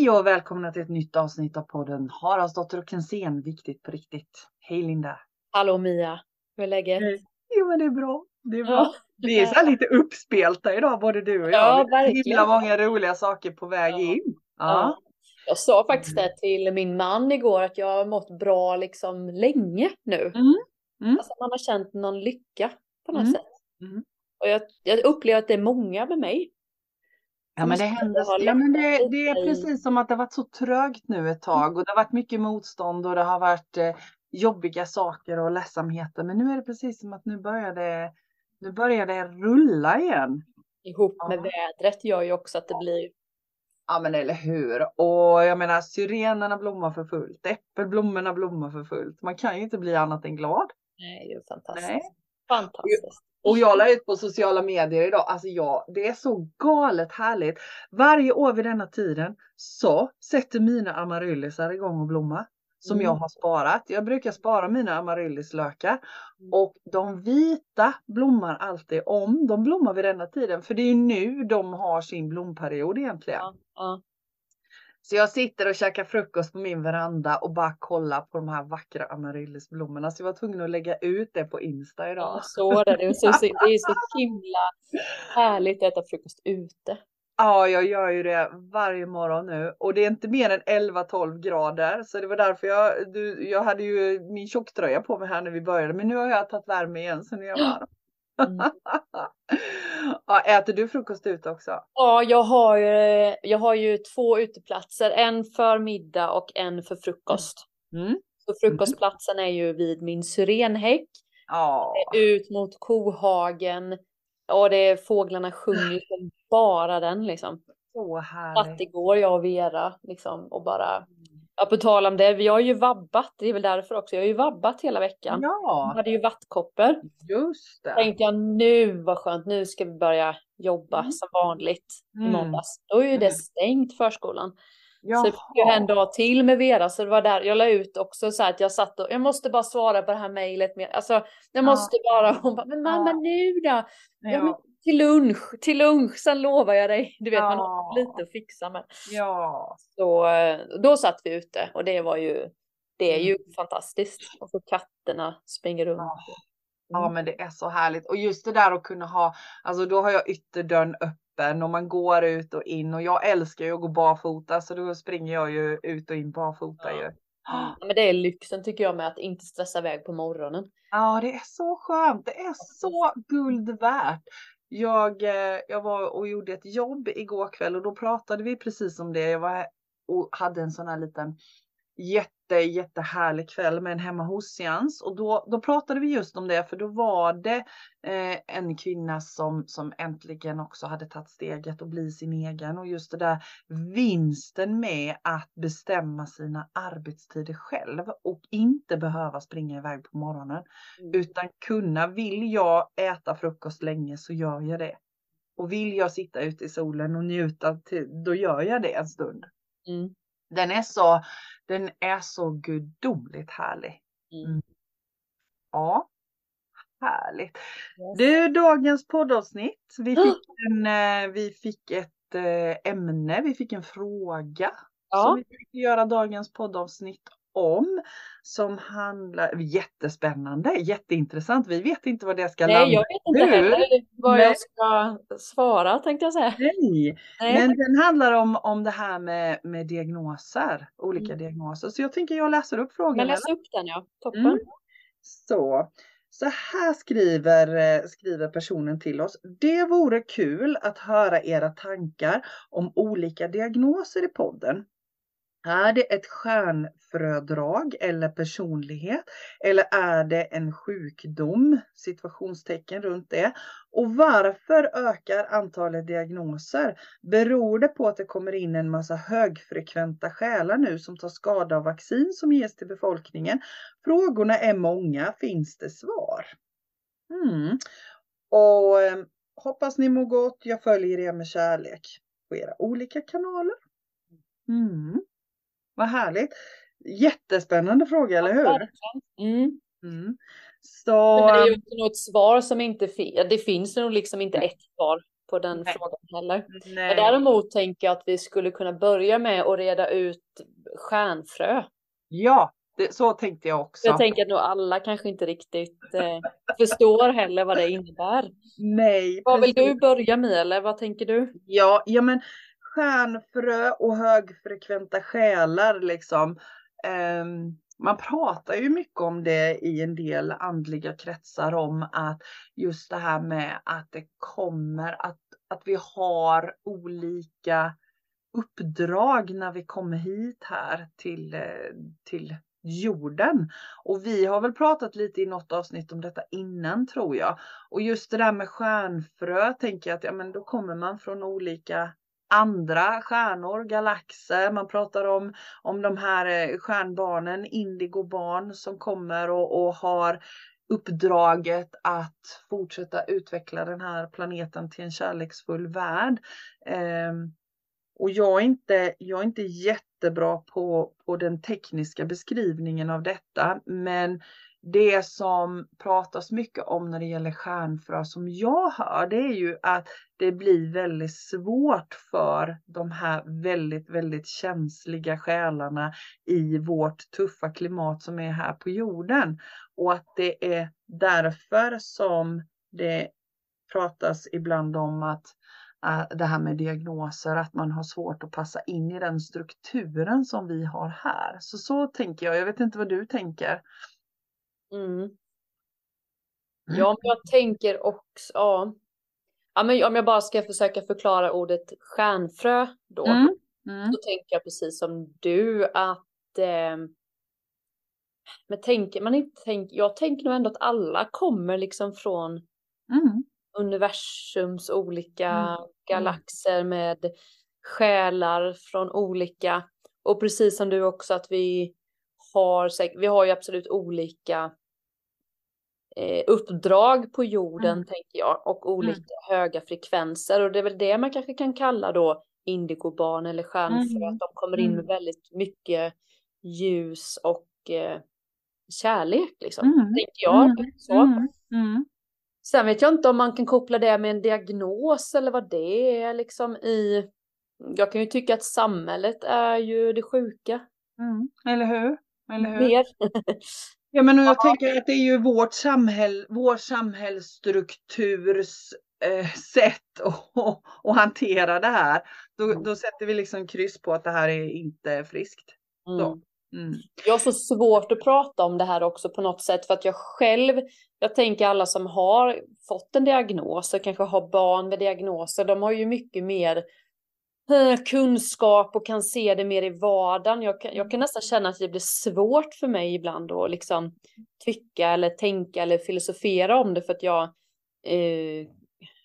Hej och välkomna till ett nytt avsnitt av podden Haraldsdotter och Kensén, viktigt på riktigt. Hej Linda! Hallå Mia! Hur är läget? Hej. Jo men det är bra. Det är bra. Ja. Vi är så lite uppspelta idag både du och jag. Ja, verkligen. himla många roliga saker på väg Ja. in. Ja. Ja. Jag sa faktiskt det till min man igår att jag har mått bra liksom länge nu. Mm. Mm. Alltså man har känt någon lycka på något Mm. sätt. Mm. Och jag, jag upplever att det är många med mig. Ja men det har Ja, men det, det är precis som att det har varit så trögt nu ett tag och det har varit mycket motstånd och det har varit eh, jobbiga saker och ledsamheter. Men nu är det precis som att nu börjar det, nu börjar det rulla igen. Ihop med Ja. vädret gör ju också att det blir Ja men eller hur. Och jag menar syrenerna blommar för fullt. Äppelblommorna blommar för fullt. Man kan ju inte bli annat än glad. Nej, det är ju fantastiskt. Nej. Fantastiskt. Och jag la ut på sociala medier idag. Alltså ja, det är så galet härligt. Varje år vid denna tiden så sätter mina amaryllisar igång och blomma. Som Mm. jag har sparat. Jag brukar spara mina amaryllislökar. Mm. Och de vita blommar alltid om. De blommar vid denna tiden. För det är ju nu de har sin blomperiod egentligen. Ja, ja. Så jag sitter och käkar frukost på min veranda och bara kollar på de här vackra amaryllisblommorna. Så jag var tvungen att lägga ut det på Insta idag. Jag såg det. Det är, så, det är så himla härligt att äta frukost ute. Ja, jag gör ju det varje morgon nu och det är inte mer än 11-12 grader så det var därför jag, du, jag hade ju min tjocktröja på mig här när vi började men nu har jag tagit värme igen så nu är jag varm. Mm. ja, äter du frukost ute också? Ja, jag har, ju, jag har ju två uteplatser. En för middag och en för frukost. Mm. Så frukostplatsen är ju vid min syrenhäck. Ja. Ut mot kohagen. Och det är fåglarna sjunger som bara den liksom. Så Satt härligt. igår jag och Vera liksom och bara. Ja, på tal om det. Vi har ju vabbat. Det är väl därför också. Jag har ju vabbat hela veckan. Jag Ja, hade ju vattkoppor. just det. Tänkte jag nu vad skönt. Nu ska vi börja jobba Mm. som vanligt i Mm. måndags. Då är ju det Mm. stängt förskolan. Så Jaha. det fick ju en dag till med Vera, så det var där jag la ut också så här att jag satt och jag måste bara svara på det här mejlet med, alltså jag måste bara, hon bara, men mamma Ja. nu då? Ja, Ja. Till lunch, till lunch, sen lovar jag dig. Du vet man Ja. har lite att fixa med. Ja. Så eh, då satt vi ute och det var ju, det är ju Mm. fantastiskt. Och så katterna springer runt. Ja. Ja Mm. men det är så härligt och just det där att kunna ha, alltså då har jag ytterdörren öppen och man går ut och in och jag älskar ju att gå barfota så då springer jag ju ut och in barfota Ja. ju. Ja, men det är lyxen tycker jag med att inte stressa iväg på morgonen. Ja det är så skönt, det är så guld värt. Jag, eh, jag var och gjorde ett jobb igår kväll och då pratade vi precis om det. Jag var och hade en sån här liten jätte, jättehärlig kväll med en hemma hos seans och då, då pratade vi just om det för då var det eh, en kvinna som, som äntligen också hade tagit steget och bli sin egen och just det där vinsten med att bestämma sina arbetstider själv och inte behöva springa iväg på morgonen Mm. utan kunna, vill jag äta frukost länge så gör jag det. Och vill jag sitta ute i solen och njuta, till, då gör jag det en stund. Mm. Den är så, den är så gudomligt härlig. Mm. Ja, härligt. Yes. Du, dagens poddavsnitt. Vi fick, en, eh, vi fick ett eh, ämne, vi fick en fråga. Ja. Som vi tänkte göra dagens poddavsnitt om. Som handlar, jättespännande, jätteintressant. Vi vet inte vad det ska landa Nej, jag vet inte Nu? heller vad Nej. jag ska svara tänkte jag säga. Nej, Nej. men den handlar om, om det här med, med diagnoser, olika Mm. diagnoser. Så jag tänker jag läser upp frågan. Men läs upp den ja, toppen. Mm. Så, så här skriver, eh, skriver personen till oss. Det vore kul att höra era tankar om olika diagnoser i podden. Är det ett stjärnfrödrag eller personlighet? Eller är det en sjukdom? Situationstecken runt det. Och varför ökar antalet diagnoser? Beror det på att det kommer in en massa högfrekventa själar nu som tar skada av vaccin som ges till befolkningen? Frågorna är många. Finns det svar? Mm. Och eh, hoppas ni mår gott. Jag följer er med kärlek på era olika kanaler. Mm. Vad härligt. Jättespännande fråga, eller hur? Mm. Mm. Så, Men det är ju inte något svar som inte finns. Det finns nog liksom inte ett svar på den Nej. frågan heller. Men däremot tänker jag att vi skulle kunna börja med att reda ut stjärnfrö. Ja, det, så tänkte jag också. Jag tänker att nog alla kanske inte riktigt eh, förstår heller vad det innebär. Nej, Vad vill du börja med eller vad tänker du? Ja, ja men stjärnfrö och högfrekventa själar liksom. Um, man pratar ju mycket om det i en del andliga kretsar om att just det här med att det kommer att, att vi har olika uppdrag när vi kommer hit här till, eh, till jorden. Och vi har väl pratat lite i något avsnitt om detta innan tror jag. Och just det där med stjärnfrö tänker jag att ja, men då kommer man från olika andra stjärnor, galaxer. Man pratar om, om de här eh, stjärnbarnen, indigobarn som kommer och, och har uppdraget att fortsätta utveckla den här planeten till en kärleksfull värld. Eh, och jag är inte, jag är inte jättebra på, på den tekniska beskrivningen av detta, men det som pratas mycket om när det gäller stjärnfrö som jag hör, det är ju att det blir väldigt svårt för de här väldigt, väldigt känsliga själarna i vårt tuffa klimat som är här på jorden. Och att det är därför som det pratas ibland om att eh, det här med diagnoser, att man har svårt att passa in i den strukturen som vi har här. Så så tänker jag. Jag vet inte vad du tänker. Mm. Ja, men jag tänker också, ja. Ja, men om jag bara ska försöka förklara ordet stjärnfrö då. Mm. Mm. Så tänker jag precis som du att eh, men tänker man inte tänker, jag tänker nog ändå att alla kommer liksom från Mm. universums olika Mm. galaxer med själar från olika och precis som du också att vi har vi har ju absolut olika eh, uppdrag på jorden Mm. tänker jag och olika höga frekvenser och det är väl det man kanske kan kalla då indigobarn eller stjärnfrö Mm. att de kommer in med Mm. väldigt mycket ljus och eh, kärlek liksom Mm. tänker jag Mm. så. Mm. Mm. Sen vet jag inte om man kan koppla det med en diagnos eller vad det är liksom i. Jag kan ju tycka att samhället är ju det sjuka. Mm. Eller hur? Eller hur? Mer. Ja, men jag tänker att det är ju vårt samhäll, vår samhällsstrukturs eh, sätt att, att hantera det här. Då, Mm. då sätter vi liksom kryss på att det här är inte friskt. Så. Mm. Mm. Jag har så svårt att prata om det här också på något sätt för att jag själv, jag tänker alla som har fått en diagnos och kanske har barn med diagnoser, de har ju mycket mer kunskap och kan se det mer i vardagen. Jag kan, jag kan nästan känna att det blir svårt för mig ibland att liksom tycka eller tänka eller filosofera om det för att jag eh,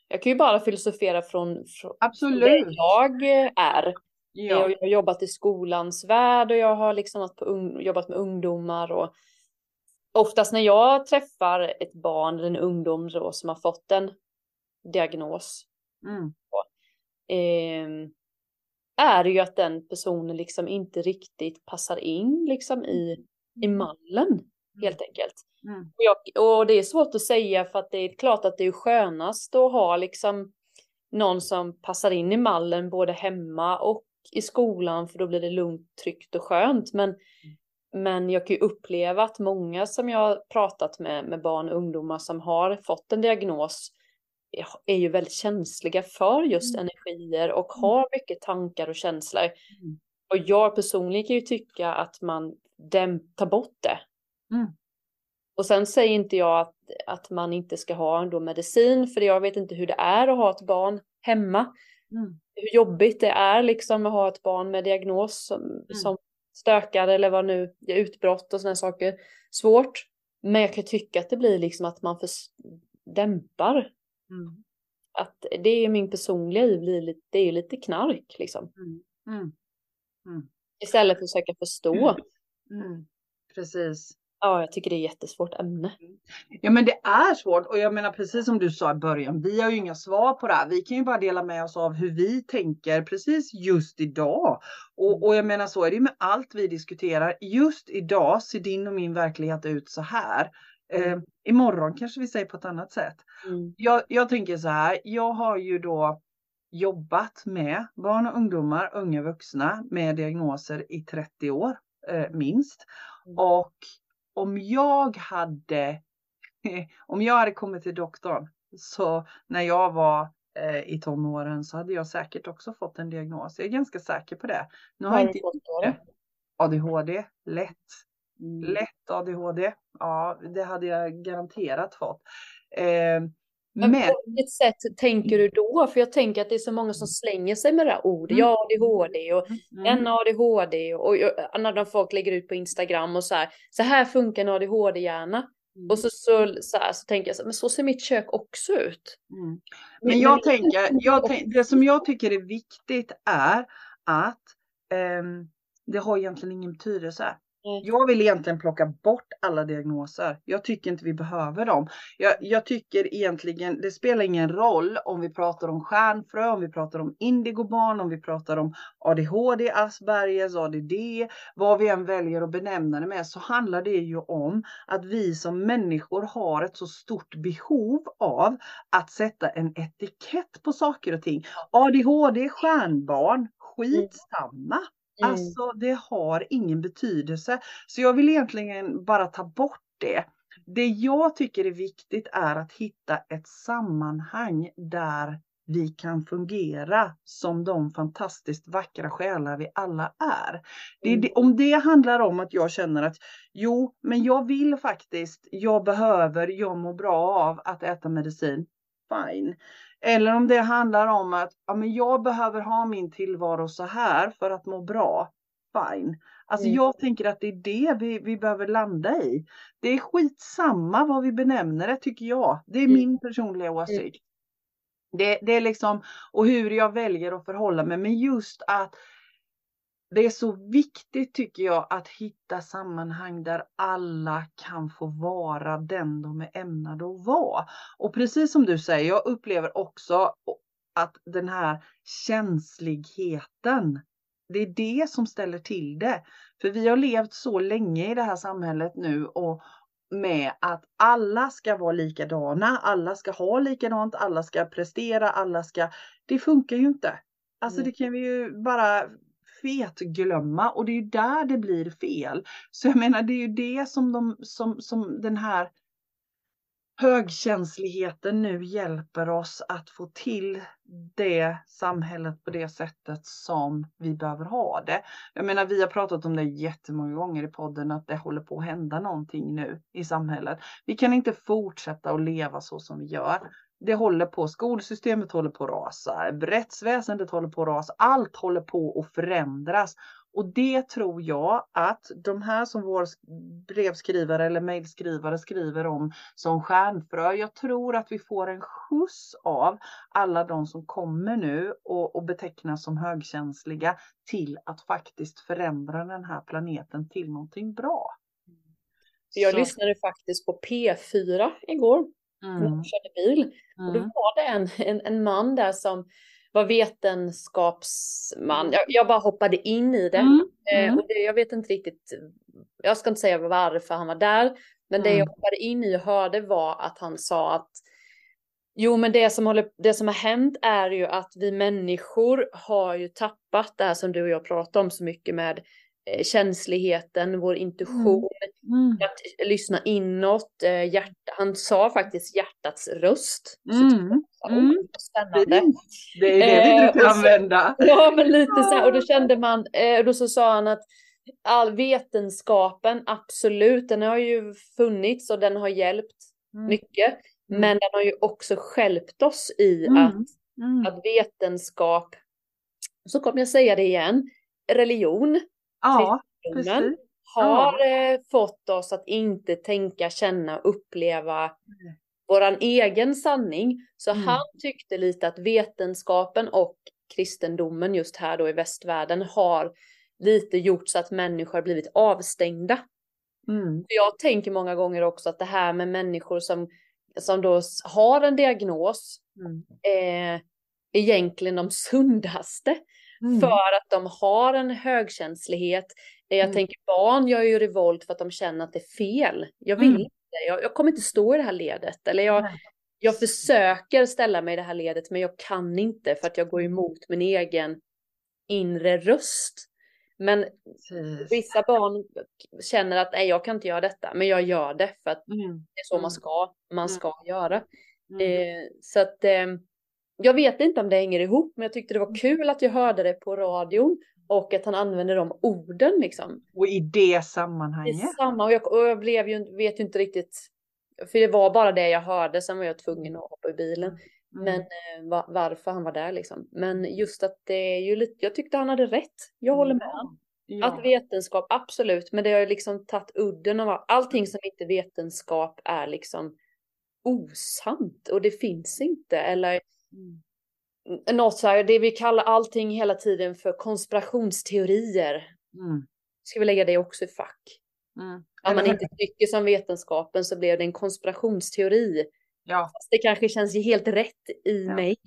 jag kan ju bara filosofera från, från Absolut. jag är. Ja. Jag har jobbat i skolans värld och jag har liksom ung, jobbat med ungdomar och oftast när jag träffar ett barn eller en ungdom då, som har fått en diagnos Mm. eh, är det ju att den personen liksom inte riktigt passar in liksom i, i mallen helt enkelt. Mm. Och, jag, och det är svårt att säga för att det är klart att det är skönast att ha liksom någon som passar in i mallen både hemma och i skolan för då blir det lugnt, tryggt och skönt. Men, men jag kan ju uppleva att många som jag har pratat med, med barn och ungdomar som har fått en diagnos är- ju väldigt känsliga för just Mm. energier och har mycket tankar och känslor. Mm. Och jag personligen kan ju tycka att man tar bort det. Mm. Och sen säger inte jag att, att man inte ska ha då medicin, för jag vet inte hur det är att ha ett barn hemma. Mm. Hur jobbigt det är liksom att ha ett barn med diagnos som, som stökar eller vad nu, utbrott och sådana saker. Svårt. Men jag kan tycka att det blir liksom att man förs- dämpar. Mm. Att det är min personliga liv, blir lite- det är ju lite knark liksom. Mm. Mm. Mm. Istället för att försöka förstå. Precis. Ja, jag tycker det är jättesvårt ämne. Ja men det är svårt och jag menar precis som du sa i början, vi har ju inga svar på det här. Vi kan ju bara dela med oss av hur vi tänker precis just idag. Och, och jag menar så är det ju med allt vi diskuterar. Just idag ser din och min verklighet ut så här. Eh, imorgon kanske vi säger på ett annat sätt. Mm. Jag, jag tänker så här, jag har ju då jobbat med barn och ungdomar, unga vuxna med diagnoser i 30 år eh, minst. Mm. Och om jag hade om jag hade kommit till doktorn så när jag var eh, i tonåren så hade jag säkert också fått en diagnos. Jag är ganska säker på det. Nu har jag inte? ADHD, lätt, Mm. lätt ADHD. Ja, det hade jag garanterat fått. Eh, Men men på vilket sätt tänker du då? För jag tänker att det är så många som slänger sig med det här ordet. Mm. Ja, ADHD och Mm. en ADHD och, och när folk lägger ut på Instagram och så här. Så här funkar en ADHD-hjärna. Och så, så, så, här, så tänker jag så här, men så ser mitt kök också ut. Mm. Men jag tänker, jag tänk, det som jag tycker är viktigt är att ehm, det har egentligen ingen betydelse. Nej. Jag vill egentligen plocka bort alla diagnoser. Jag tycker inte vi behöver dem. Jag, jag tycker egentligen, det spelar ingen roll om vi pratar om stjärnfrö, om vi pratar om indigobarn, om vi pratar om ADHD, Aspergers, ADD, vad vi än väljer att benämna det med, så handlar det ju om att vi som människor har ett så stort behov av att sätta en etikett på saker och ting. ADHD, stjärnbarn, skitsamma. Mm. Alltså det har ingen betydelse. Så jag vill egentligen bara ta bort det. Det jag tycker är viktigt är att hitta ett sammanhang där vi kan fungera som de fantastiskt vackra själar vi alla är. Det Mm. det, om det handlar om att jag känner att jo, men jag vill faktiskt, jag behöver, jag mår bra av att äta medicin. Fine. Eller om det handlar om att ja, men jag behöver ha min tillvaro så här för att må bra. Fine. Alltså Mm. jag tänker att det är det vi, vi behöver landa i. Det är skitsamma vad vi benämner det tycker jag. Det är Mm. min personliga åsikt. Det, det är liksom, och hur jag väljer att förhålla mig. Men just att det är så viktigt tycker jag att hitta sammanhang där alla kan få vara den de är ämnade att vara. Och precis som du säger, jag upplever också att den här känsligheten, det är det som ställer till det. För vi har levt så länge i det här samhället nu och med att alla ska vara likadana, alla ska ha likadant, alla ska prestera, alla ska... Det funkar ju inte. Alltså det kan vi ju bara fetglömma och det är ju där det blir fel. Så jag menar det är ju det som, de, som, som den här högkänsligheten nu hjälper oss att få till det samhället på det sättet som vi behöver ha det. Jag menar vi har pratat om det jättemånga gånger i podden att det håller på att hända någonting nu i samhället. Vi kan inte fortsätta att leva så som vi gör. Det håller på, skolsystemet håller på att rasa, rättsväsendet håller på att rasa, allt håller på att förändras. Och det tror jag att de här som vår brevskrivare eller mejlskrivare skriver om som stjärnfrö. Jag tror att vi får en skjuts av alla de som kommer nu och, och betecknas som högkänsliga till att faktiskt förändra den här planeten till någonting bra. Jag Så- lyssnade faktiskt på P4 igår när Mm, jag körde bil. Och då mm, var det en, en, en man där som var vetenskapsman. Mm. Jag, jag bara hoppade in i det. mm, Eh, mm, och det, jag vet inte riktigt, jag ska inte säga varför han var där, men det jag Mm. hoppade in i och hörde var att han sa att Jo, men det som, håller, det som har hänt är ju att vi människor har ju tappat det här som du och jag pratar om så mycket med känsligheten, vår intuition, mm, att lyssna inåt, eh, hjärta. Han sa faktiskt hjärtats röst. Så mm, mm. "Oh, Spännande. Det är det vi Eh, brukar så- använda. Ja, men lite så här. Och då kände man, eh, och då så sa han att all vetenskapen, absolut, den har ju funnits och den har hjälpt Mm, mycket. Mm. Men den har ju också skälpt oss i Mm. att, mm. att vetenskap, så kommer jag säga det igen, religion, Ja, precis. har eh, fått oss att inte tänka, känna, uppleva våran egen sanning. Så Mm. han tyckte lite att vetenskapen och kristendomen just här då i västvärlden har lite gjort så att människor blivit avstängda. Mm. Jag tänker många gånger också att det här med människor som, som då har en diagnos Mm. är egentligen de sundaste. Mm. För att de har en högkänslighet. Eh, Jag Mm. tänker barn gör ju revolt för att de känner att det är fel. Jag vill Mm. inte Jag, jag kommer inte stå i det här ledet. Eller jag, jag försöker ställa mig i det här ledet men jag kan inte för att jag går emot min egen inre röst. Men vissa barn känner att nej, jag kan inte göra detta, men jag gör det för att mm. det är så man mm. ska, man mm. ska mm. göra. Eh, så att eh, jag vet inte om det hänger ihop, men jag tyckte det var mm. kul att jag hörde det på radion och att han använde de orden liksom. Och i det sammanhanget. I samma, och jag, och jag blev ju, vet ju inte riktigt, för det var bara det jag hörde, sen var jag tvungen att hoppa i bilen. Mm. Men eh, var, varför han var där liksom. Men just att det är ju lite, jag tyckte han hade rätt. Jag håller med. Ja. Att vetenskap, absolut, men det har ju liksom tagit udden av allting som inte vetenskap är liksom osant och det finns inte eller mm. något så här, det vi kallar allting hela tiden för konspirationsteorier. Mm. Ska vi lägga det också i fack? Mm. Om man inte tycker som vetenskapen så blev det en konspirationsteori. Ja. Fast det kanske känns helt rätt i ja. mig.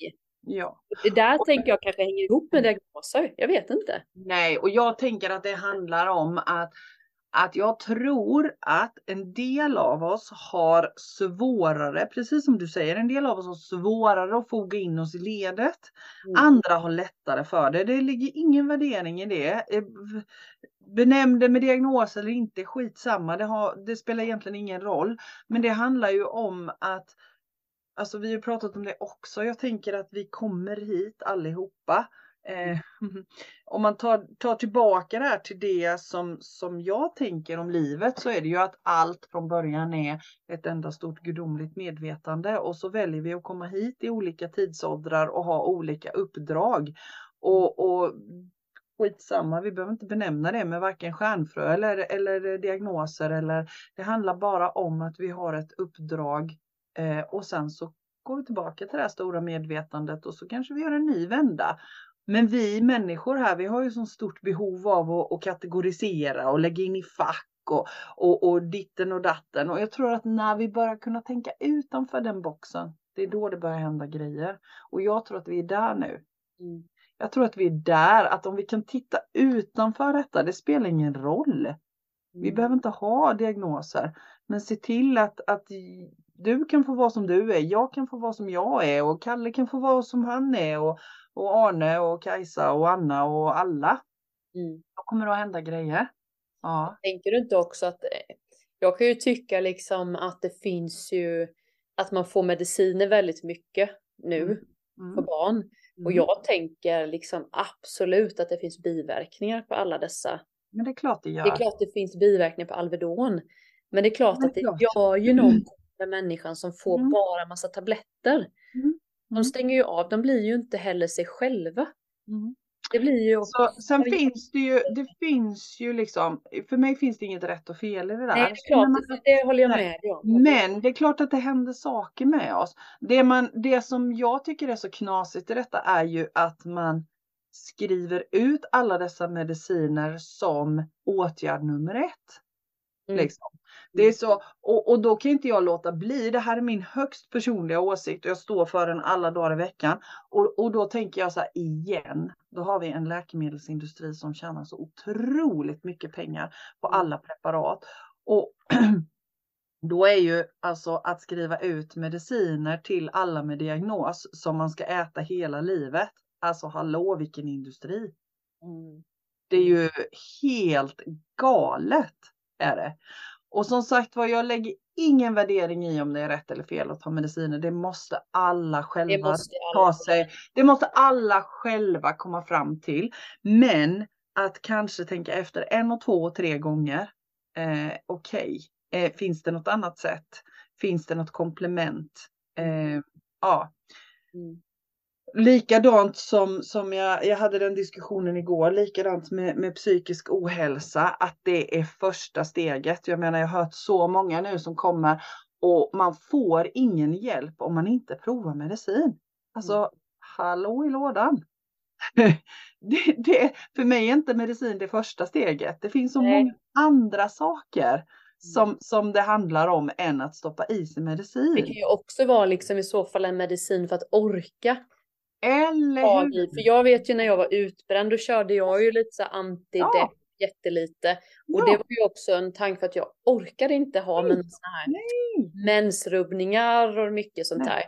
Ja. Det där och, tänker jag kanske hänger ihop med diagnoser. Jag vet inte. Nej, och jag tänker att det handlar om att att jag tror att en del av oss har svårare, precis som du säger, en del av oss har svårare att foga in oss i ledet. Mm. Andra har lättare för det. Det ligger ingen värdering i det. Eh, benämn det med diagnos eller inte, skitsamma. Det, har, det spelar egentligen ingen roll. Men det handlar ju om att Alltså vi har pratat om det också. Jag tänker att vi kommer hit allihopa Eh, mm. om man tar, tar tillbaka det här till det som, som jag tänker om livet så är det ju att allt från början är ett enda stort gudomligt medvetande och så väljer vi att komma hit i olika tidsåldrar och ha olika uppdrag. Och, och skitsamma, vi behöver inte benämna det med varken stjärnfrö eller, eller diagnoser eller det handlar bara om att vi har ett uppdrag eh, och sen så går vi tillbaka till det här stora medvetandet och så kanske vi gör en ny vända. Men vi människor här, vi har ju så stort behov av att, att kategorisera och lägga in i fack och, och, och ditten och datten. Och jag tror att när vi börjar kunna tänka utanför den boxen, det är då det börjar hända grejer. Och jag tror att vi är där nu. Mm. Jag tror att vi är där, att om vi kan titta utanför detta, det spelar ingen roll. Vi mm. behöver inte ha diagnoser, men se till att, att du kan få vara som du är, jag kan få vara som jag är och Kalle kan få vara som han är och, och Arne och Kajsa och Anna och alla. Mm. Då kommer det att hända grejer. Ja. Tänker du inte också att eh, jag kan ju tycka liksom att det finns ju att man får mediciner väldigt mycket nu mm. Mm. för barn. Mm. Och jag tänker liksom absolut att det finns biverkningar på alla dessa. Men det är klart det gör. Det är klart det finns biverkningar på Alvedon. Men det är klart det är att det klart. gör ju någonting med människan som får mm. bara massa tabletter. Mm. De mm. stänger ju av, de blir ju inte heller sig själva. Mm. Det blir ju också... Så, sen finns det ju, det finns ju liksom, för mig finns det inget rätt och fel i det där. Nej, det klart, man, det håller jag med dig om. Men det är klart att det händer saker med oss. Det, man, det som jag tycker är så knasigt i detta är ju att man skriver ut alla dessa mediciner som åtgärd nummer ett. Mm. Liksom. Det är mm. så, och, och då kan inte jag låta bli. Det här är min högst personliga åsikt och jag står för den alla dagar i veckan. Och, och då tänker jag så här igen. Då har vi en läkemedelsindustri som tjänar så otroligt mycket pengar på mm. alla preparat. Och då är ju alltså att skriva ut mediciner till alla med diagnos som man ska äta hela livet. Alltså hallå vilken industri. Mm. Det är ju helt galet är det. Och som sagt var, jag lägger ingen värdering i om det är rätt eller fel att ta mediciner. Det måste alla själva det måste alla. ta sig. Det måste alla själva komma fram till. Men att kanske tänka efter en och två och tre gånger. Eh, Okej, okay. eh, finns det något annat sätt? Finns det något komplement? Eh, ja. Mm. Likadant som, som jag, jag hade den diskussionen igår, likadant med, med psykisk ohälsa, att det är första steget. Jag menar, jag har hört så många nu som kommer och man får ingen hjälp om man inte provar medicin. Alltså, mm. hallå i lådan. det, det, för mig är inte medicin det första steget. Det finns så Nej. många andra saker mm. som, som det handlar om än att stoppa i sig medicin. Det kan ju också vara liksom i så fall en medicin för att orka. Eller hur? För jag vet ju när jag var utbränd, då körde jag ju lite så antidepp jättelite. Och Ja. det var ju också en tanke för att jag orkade inte ha mina såna här Nej. mensrubbningar och mycket sånt Nej.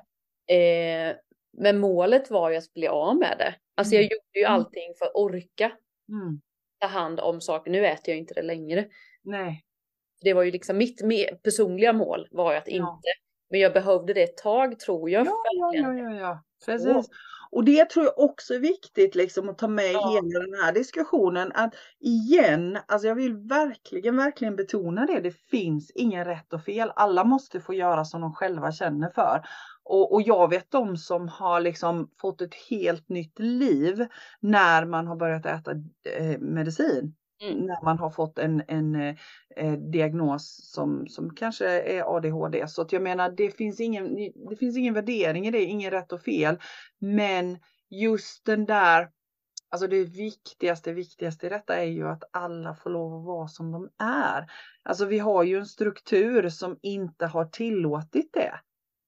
här. Eh, men målet var ju att bli av med det. Alltså jag Mm. gjorde ju Mm. allting för att orka Mm. ta hand om saker. Nu äter jag inte det längre. Nej. Det var ju liksom mitt personliga mål var ju att Ja. inte. Men jag behövde det ett tag tror jag. Ja, ja, ja, ja, ja. Precis. Och det tror jag också är viktigt liksom att ta med i Ja. hela den här diskussionen. Att igen, alltså jag vill verkligen, verkligen betona det. Det finns ingen rätt och fel. Alla måste få göra som de själva känner för. Och, och jag vet de som har liksom fått ett helt nytt liv när man har börjat äta eh, medicin. Mm. När man har fått en, en eh, eh diagnos som, som kanske är ADHD. Så att jag menar, det finns, ingen, det finns ingen värdering i det, ingen rätt och fel. Men just den där, alltså det viktigaste, viktigaste i detta är ju att alla får lov att vara som de är. Alltså vi har ju en struktur som inte har tillåtit det.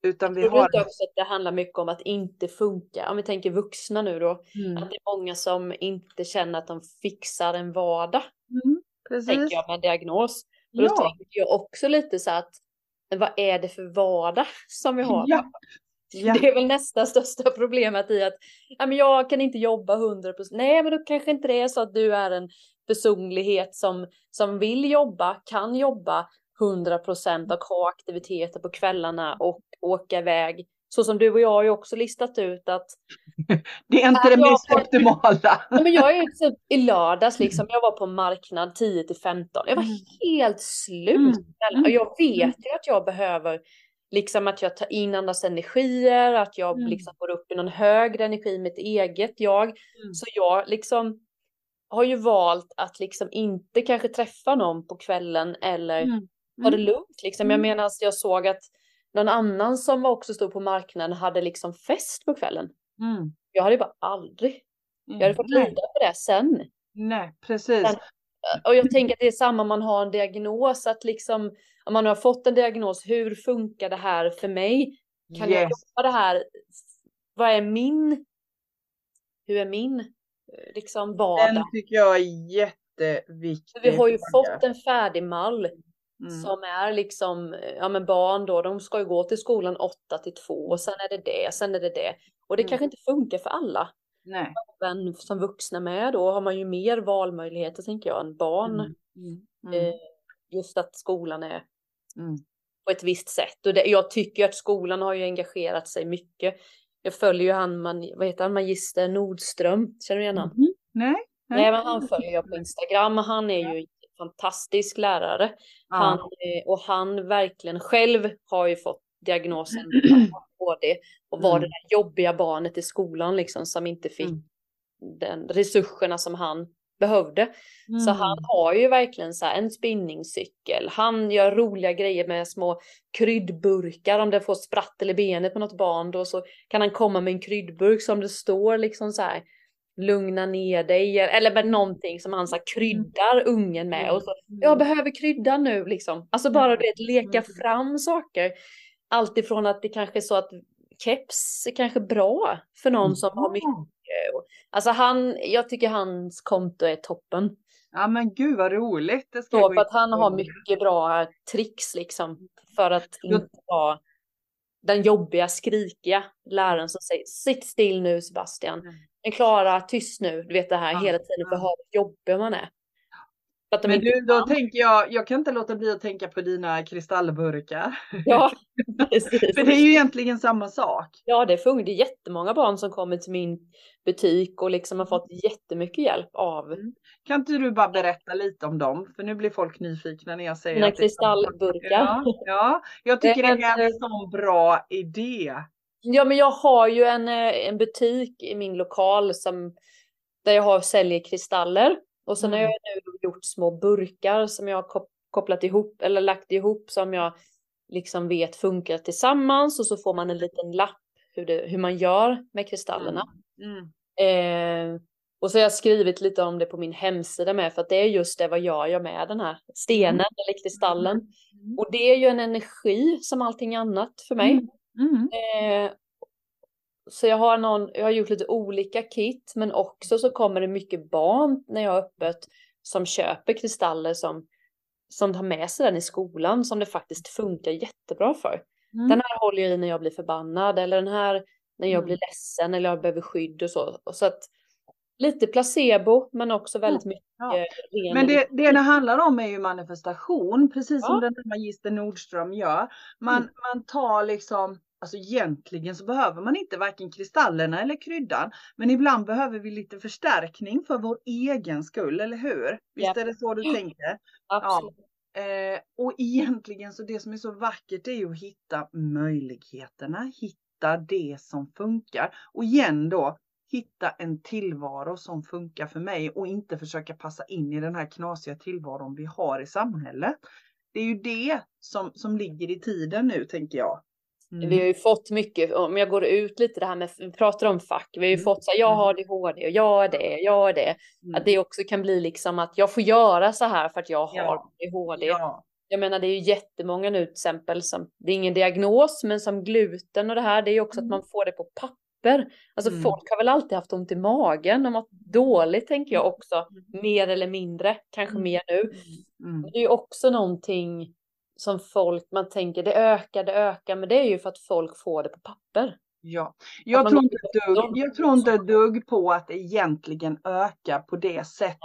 Utan vi har... också att det handlar mycket om att inte funka? Om vi tänker vuxna nu då. Mm, Att det är många som inte känner att de fixar en vardag. mm, precis. Tänker jag med en diagnos. Och då Ja, tänker jag också lite så att vad är det för vardag som vi har? ja, ja. Det är väl nästa största problemet i att ja, men jag kan inte jobba 100%. Nej, men då kanske inte det är så att du är en personlighet som, som vill jobba, kan jobba 100% och ha aktiviteter på kvällarna och åka iväg. Så som du och jag har ju också listat ut att Det är inte det mest får- optimala. men jag är ju typ i lördags liksom, jag var på marknad 10 till 15. Jag var Mm. helt slut. Mm, Och jag vet ju att jag behöver liksom att jag tar in andras energier, att jag Mm. liksom går upp i någon högre energi i mitt eget jag. Mm. Så jag liksom har ju valt att liksom inte kanske träffa någon på kvällen eller Mm, ta det mm, lugnt liksom. Jag Mm. menar, jag såg att någon annan som också stod på marknaden hade liksom fest på kvällen. mm, Jag hade bara aldrig, jag hade fått lida för det sen. nej, precis. Men- Och jag tänker att det är samma om man har en diagnos, att liksom om man har fått en diagnos, hur funkar det här för mig? Kan jag Yes. jobba det här? Vad är min, hur är min eh, liksom Den vardag? tycker jag är jätteviktig. Vi har ju fråga. fått en färdig mall Mm. som är liksom, ja men barn då, de ska ju gå till skolan 8 till 2 och sen är det det, sen är det det. Och det Mm. kanske inte funkar för alla. Nej. Men som vuxna med då har man ju mer valmöjligheter tänker jag än barn. Mm. Mm. Mm. Eh, just att skolan är Mm. på ett visst sätt. Och det, jag tycker att skolan har ju engagerat sig mycket. Jag följer ju han, man, vad heter han, Magister Nordström, känner du igen honom? Mhm. Nej. Nej, men han följer jag på Instagram och han är ju fantastisk lärare. Ja. Han, eh, och han verkligen själv har ju fått diagnosen ADHD och var Mm. det där jobbiga barnet i skolan liksom som inte fick Mm. den resurserna som han behövde. Så Mm. han har ju verkligen så en spinningcykel. Han gör roliga grejer med små kryddburkar. Om det får sprattel i benet på något barn då så kan han komma med en kryddburk som det står liksom så här lugna ner dig eller med någonting som han så här kryddar ungen med och så jag behöver krydda nu liksom. Alltså bara det leka Mm. fram saker. Allt ifrån att det kanske är så att keps är kanske bra för någon som har mycket. Alltså han, jag tycker hans konto är toppen. Ja men gud vad roligt. Det ska Så för att han har mycket bra tricks liksom. För att inte vara den jobbiga, skrikiga läraren som säger sitt still nu Sebastian. Mm. Men Klara, tyst nu. Du vet det här Ja, hela tiden för hur jobbig man är. Men inte du, då tänker jag, jag kan inte låta bli att tänka på dina kristallburkar. Ja, precis. För det är ju egentligen samma sak. Ja, det funkar. Det är jättemånga barn som kommer till min butik och liksom har fått jättemycket hjälp av Mm. Kan inte du bara berätta lite om dem? För nu blir folk nyfikna när jag säger mina kristallburkar. Ja, ja, jag tycker det är en sån bra idé. Ja, men jag har ju en, eh, en butik i min lokal som där jag har säljer kristaller och sen har Mm. jag nu gjort små burkar som jag har kop- kopplat ihop eller lagt ihop som jag liksom vet funkar tillsammans och så får man en liten lapp hur, det, hur man gör med kristallerna. Mm. Eh, och så har jag skrivit lite om det på min hemsida med för att det är just det vad jag gör med den här stenen eller kristallen. Mm. Och det är ju en energi som allting annat för mig. Mm. Eh, så jag har, någon, jag har gjort lite olika kit men också så kommer det mycket barn när jag har öppet som köper kristaller som, som tar med sig den i skolan som det faktiskt funkar jättebra för. Mm. Den här håller jag i när jag blir förbannad eller den här när jag mm. blir ledsen eller jag behöver skydd och så. Och så att lite placebo men också väldigt mycket ja. Men det, det det handlar om är ju manifestation, precis ja. som den här magister Nordström gör. Man, mm. man tar liksom Alltså egentligen så behöver man inte varken kristallerna eller kryddan. Men ibland behöver vi lite förstärkning för vår egen skull, eller hur? Visst yep. är det så du tänker? Absolut. Ja. Eh, och egentligen så det som är så vackert är ju att hitta möjligheterna, hitta det som funkar. Och igen då, hitta en tillvaro som funkar för mig och inte försöka passa in i den här knasiga tillvaron vi har i samhället. Det är ju det som, som ligger i tiden nu tänker jag. Mm. Vi har ju fått mycket, om jag går ut lite det här med, vi pratar om fack, vi har ju mm. fått så här, jag mm. har ADHD och jag är det, jag är det. Mm. Att det också kan bli liksom att jag får göra så här för att jag har ja. ADHD. Ja. Jag menar det är ju jättemånga nu till exempel som, det är ingen diagnos, men som gluten och det här, det är ju också att mm. man får det på papper. Alltså mm. folk har väl alltid haft ont i magen och mått dåligt tänker jag också, mer eller mindre, kanske mer nu. Men det är ju också någonting som folk, man tänker det ökar, det ökar, men det är ju för att folk får det på papper. Ja, jag tror, inte dugg, jag tror inte dugg på att det egentligen ökar på det sättet.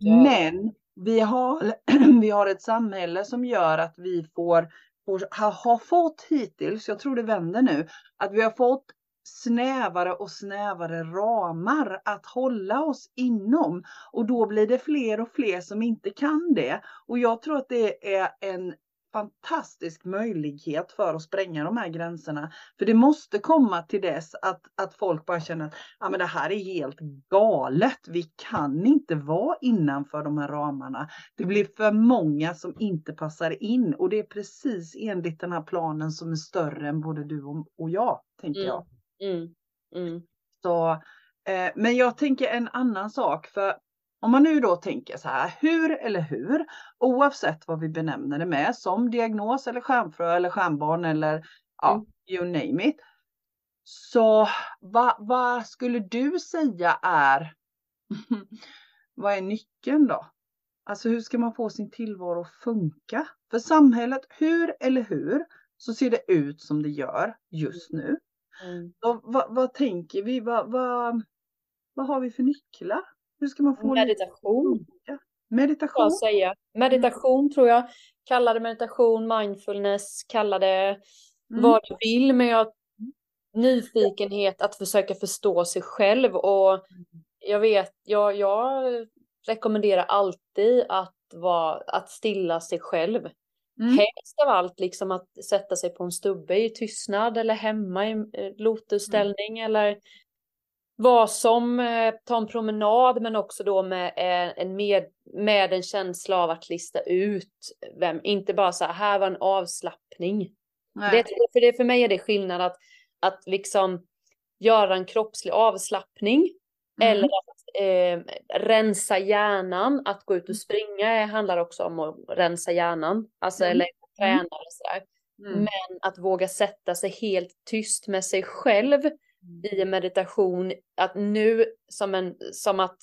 Nej, men vi har, vi har ett samhälle som gör att vi får, får har fått hittills, jag tror det vänder nu, att vi har fått snävare och snävare ramar att hålla oss inom. Och då blir det fler och fler som inte kan det. Och jag tror att det är en fantastisk möjlighet för att spränga de här gränserna. För det måste komma till dess att, att folk bara känner att ah, men det här är helt galet. Vi kan inte vara innanför de här ramarna. Det blir för många som inte passar in och det är precis enligt den här planen som är större än både du och, jag, tänker jag. Mm. Mm. Så, eh, men jag tänker en annan sak, för om man nu då tänker så här, hur eller hur, oavsett vad vi benämner det med, som diagnos eller stjärnfrö eller stjärnbarn eller ja, mm. you name it. Så vad, vad skulle du säga är, vad är nyckeln då? Alltså hur ska man få sin tillvaro att funka? För samhället, hur eller hur, så ser det ut som det gör just nu. Mm. Så, vad, vad tänker vi? Vad, vad, vad har vi för nycklar? Hur ska man få Meditation. Lite? Meditation. Jag säga. Meditation tror jag. Kalla det meditation, mindfulness, kalla det mm. vad du vill. Men jag nyfikenhet att försöka förstå sig själv och jag vet, jag, jag rekommenderar alltid att, vara, att stilla sig själv. Mm. Helst av allt liksom att sätta sig på en stubbe i tystnad eller hemma i eh, lotusställning mm. eller vad som eh, ta en promenad men också då med eh, en, med, med en känsla av att lista ut vem, inte bara så här, här var en avslappning. Det, för, det, för mig är det skillnad att, att liksom göra en kroppslig avslappning mm. eller att eh, rensa hjärnan, att gå ut och mm. springa handlar också om att rensa hjärnan, alltså mm. eller träna mm. eller sådär. Mm. Men att våga sätta sig helt tyst med sig själv i en meditation att nu som en, som att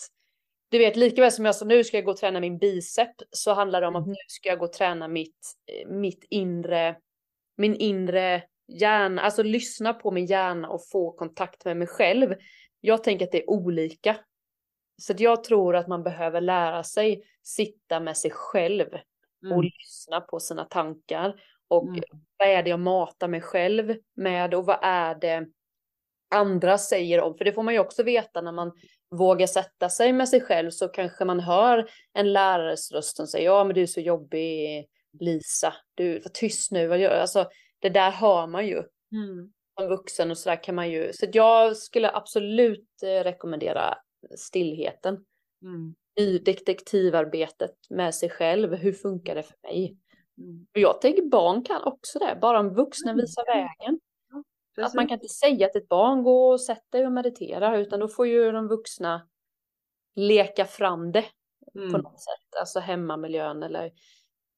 du vet lika väl som jag sa nu ska jag gå och träna min bicep så handlar det om att mm. nu ska jag gå och träna mitt, mitt inre, min inre hjärna, alltså lyssna på min hjärna och få kontakt med mig själv. Jag tänker att det är olika. Så jag tror att man behöver lära sig sitta med sig själv och mm. lyssna på sina tankar. Och mm. vad är det jag matar mig själv med och vad är det andra säger om. För det får man ju också veta när man vågar sätta sig med sig själv så kanske man hör en lärares röst som säger ja men du är så jobbig Lisa, du var tyst nu, vad gör Alltså det där hör man ju. Mm. Som vuxen och sådär kan man ju. Så jag skulle absolut eh, rekommendera stillheten. Mm. Detektivarbetet med sig själv, hur funkar det för mig? Mm. Och jag tänker barn kan också det, bara om vuxna mm. visar vägen. Precis. Att man kan inte säga till ett barn gå och sätt dig och meditera utan då får ju de vuxna leka fram det mm. på något sätt. Alltså hemmamiljön eller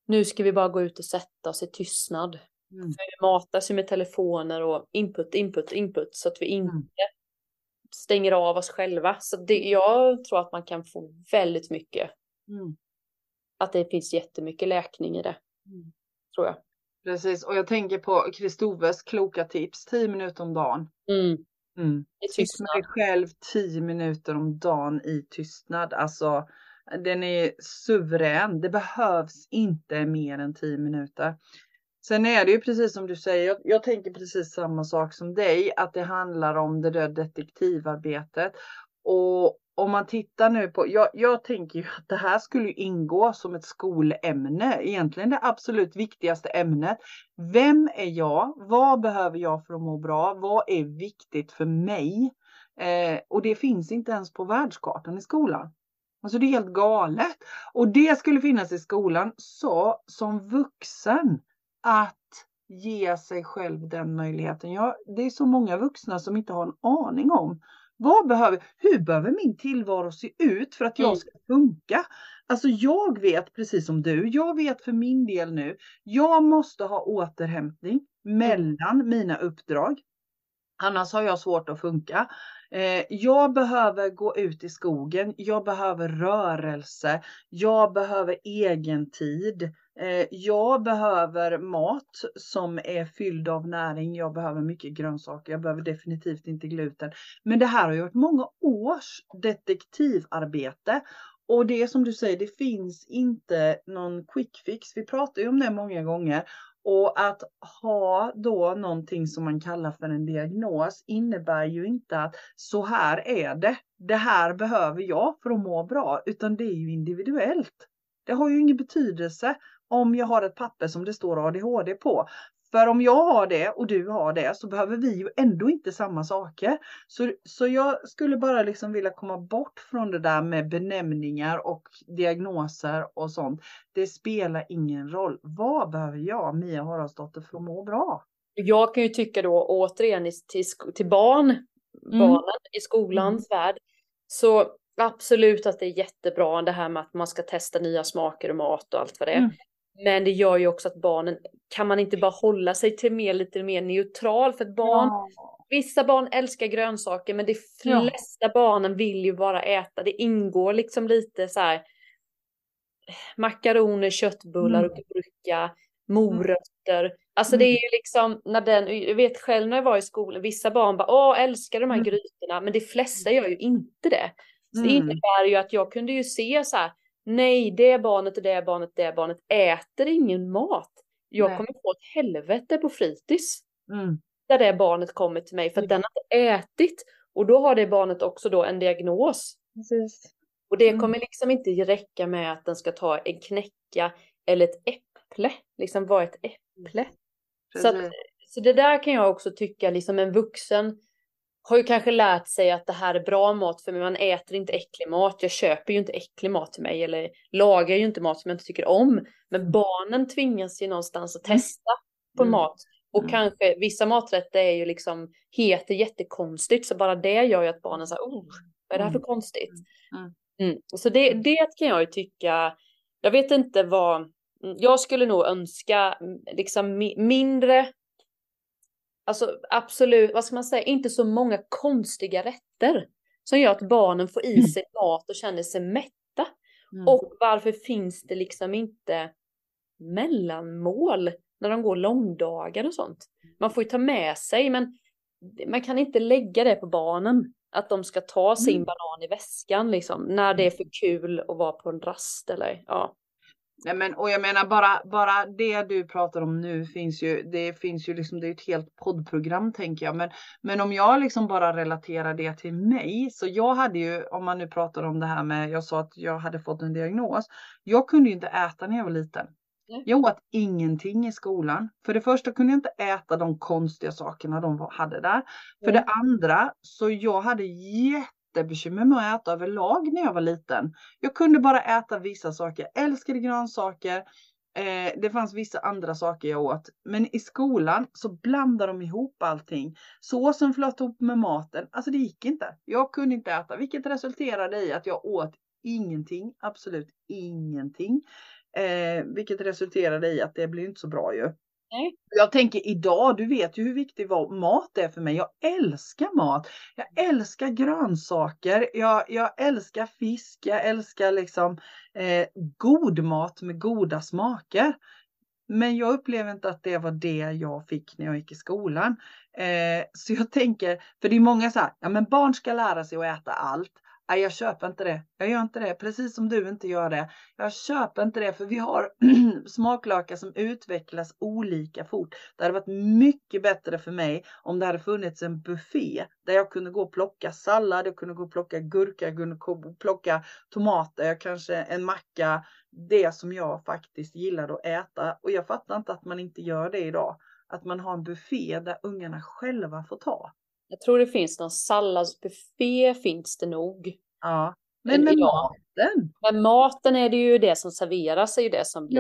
nu ska vi bara gå ut och sätta oss i tystnad. Mm. För vi matas ju med telefoner och input, input, input så att vi inte mm. Stänger av oss själva. Så det, jag tror att man kan få väldigt mycket Mm. Att det finns jättemycket läkning i det. Mm. Tror jag. Precis, och jag tänker på Kristoves kloka tips, 10 minuter om dagen. Mm. Mm. I tystnad. själv 10 minuter om dagen i tystnad. Alltså, den är suverän. Det behövs inte mer än 10 minuter. Sen är det ju precis som du säger, jag, jag tänker precis samma sak som dig, att det handlar om det där detektivarbetet. Och om man tittar nu på, jag, jag tänker ju att det här skulle ingå som ett skolämne, egentligen det absolut viktigaste ämnet. Vem är jag? Vad behöver jag för att må bra? Vad är viktigt för mig? Eh, och det finns inte ens på världskartan i skolan. Alltså det är helt galet. Och det skulle finnas i skolan så som vuxen att ge sig själv den möjligheten. Ja, det är så många vuxna som inte har en aning om vad behöver, hur behöver min tillvaro se ut för att jag Mm. ska funka? Alltså jag vet precis som du, jag vet för min del nu, jag måste ha återhämtning mellan mina uppdrag. Annars har jag svårt att funka. Eh, jag behöver gå ut i skogen, jag behöver rörelse, jag behöver egen tid. Eh, jag behöver mat som är fylld av näring, jag behöver mycket grönsaker, jag behöver definitivt inte gluten. Men det här har ju varit många års detektivarbete. Och det är som du säger, det finns inte någon quick fix. Vi pratar ju om det många gånger. Och att ha då någonting som man kallar för en diagnos innebär ju inte att så här är det. Det här behöver jag för att må bra, utan det är ju individuellt. Det har ju ingen betydelse om jag har ett papper som det står ADHD på. För om jag har det och du har det så behöver vi ju ändå inte samma saker. Så, så jag skulle bara liksom vilja komma bort från det där med benämningar och diagnoser och sånt. Det spelar ingen roll. Vad behöver jag, Mia Haraldsdotter, för att må bra? Jag kan ju tycka då återigen till, till barn, Mm. barnen i skolans värld. Så absolut att det är jättebra det här med att man ska testa nya smaker och mat och allt vad det är. Mm. Men det gör ju också att barnen, kan man inte bara hålla sig till mer, lite mer neutral? För att barn, vissa barn älskar grönsaker men de Ja. flesta barnen vill ju bara äta. Det ingår liksom lite så här makaroner, köttbullar Mm. och gurka, morötter. Alltså det är ju liksom när den, jag vet själv när jag var i skolan, vissa barn bara åh älskar de här Mm. grytorna men de flesta gör ju inte det. Så det Mm. innebär ju att jag kunde ju se så här, nej det barnet och det barnet, det barnet äter ingen mat. Jag Nej. kommer få ett helvete på fritids Mm. där det barnet kommer till mig för att Ja. den har inte ätit och då har det barnet också då en diagnos. Precis. Och det Mm. kommer liksom inte räcka med att den ska ta en knäcka eller ett äpple. Liksom vad ett äpple? Så, att, så det där kan jag också tycka, liksom en vuxen har ju kanske lärt sig att det här är bra mat för mig. Man äter inte äcklig mat. Jag köper ju inte äcklig mat till mig eller lagar ju inte mat som jag inte tycker om. Men barnen tvingas ju någonstans att Mm. testa på Mm. mat. Och Mm. kanske vissa maträtter är ju liksom, heter jättekonstigt så bara det gör ju att barnen säger oh, vad är det här för Mm. konstigt? Mm. Mm. Så det, det kan jag ju tycka, jag vet inte vad, jag skulle nog önska liksom mi- mindre, alltså absolut, vad ska man säga, inte så många konstiga rätter som gör att barnen får i sig mat och känner sig mätta. Mm. Och varför finns det liksom inte mellanmål när de går långdagar och sånt? Man får ju ta med sig, men man kan inte lägga det på barnen. Att de ska ta sin Mm. banan i väskan liksom, när det är för kul att vara på en rast eller ja. Nej, men, och jag menar bara, bara det du pratar om nu finns ju, det finns ju liksom, det är ett helt poddprogram tänker jag. Men, men om jag liksom bara relaterar det till mig, så jag hade ju, om man nu pratar om det här med, jag sa att jag hade fått en diagnos. Jag kunde ju inte äta när jag var liten. Jag åt ingenting i skolan. För det första kunde jag inte äta de konstiga sakerna de hade där. För det andra, så jag hade jättebekymmer med att äta överlag när jag var liten. Jag kunde bara äta vissa saker. Jag älskade grönsaker. Eh, det fanns vissa andra saker jag åt. Men i skolan så blandade de ihop allting. Såsen flöt ihop med maten. Alltså det gick inte. Jag kunde inte äta. Vilket resulterade i att jag åt ingenting. Absolut ingenting. Eh, vilket resulterade i att det blev inte så bra ju. Nej. Jag tänker idag, du vet ju hur viktig mat är för mig. Jag älskar mat. Jag älskar grönsaker. Jag, jag älskar fisk. Jag älskar liksom eh, god mat med goda smaker. Men jag upplever inte att det var det jag fick när jag gick i skolan. Eh, så jag tänker, för det är många så här, ja men barn ska lära sig att äta allt. Nej, jag köper inte det. Jag gör inte det, precis som du inte gör det. Jag köper inte det, för vi har smaklökar som utvecklas olika fort. Det hade varit mycket bättre för mig om det hade funnits en buffé där jag kunde gå och plocka sallad, jag kunde gå och plocka gurka, jag kunde gå och plocka tomater, kanske en macka. Det som jag faktiskt gillade att äta. Och jag fattar inte att man inte gör det idag. Att man har en buffé där ungarna själva får ta. Jag tror det finns någon salladsbuffé finns det nog. Ja. Men med maten? Men maten är det ju det som serveras, är ju det som blir.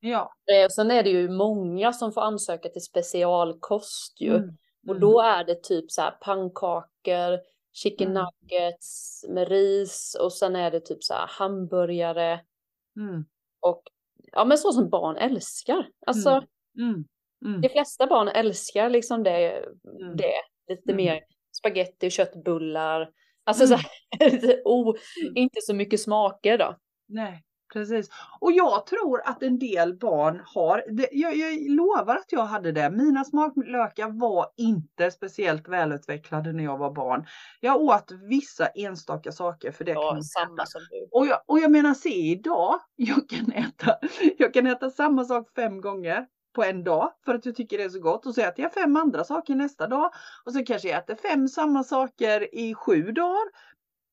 Ja. ja. Eh, sen är det ju många som får ansöka till specialkost ju. Mm. Och då är det typ så här pannkakor, chicken mm. nuggets med ris och sen är det typ så här hamburgare. Mm. Och ja men så som barn älskar. Alltså mm. Mm. Mm. de flesta barn älskar liksom det. det lite Mm. mer spaghetti och köttbullar. Alltså Mm. så här, oh, inte så mycket smaker då. Nej, precis. Och jag tror att en del barn har, det, jag, jag lovar att jag hade det. Mina smaklökar var inte speciellt välutvecklade när jag var barn. Jag åt vissa enstaka saker för det kan Ja, jag samma äta. som du. Och jag, och jag menar se idag, jag kan, äta, jag kan äta samma sak fem gånger på en dag för att jag tycker det är så gott och så äter jag fem andra saker nästa dag och så kanske jag äter fem samma saker i sju dagar.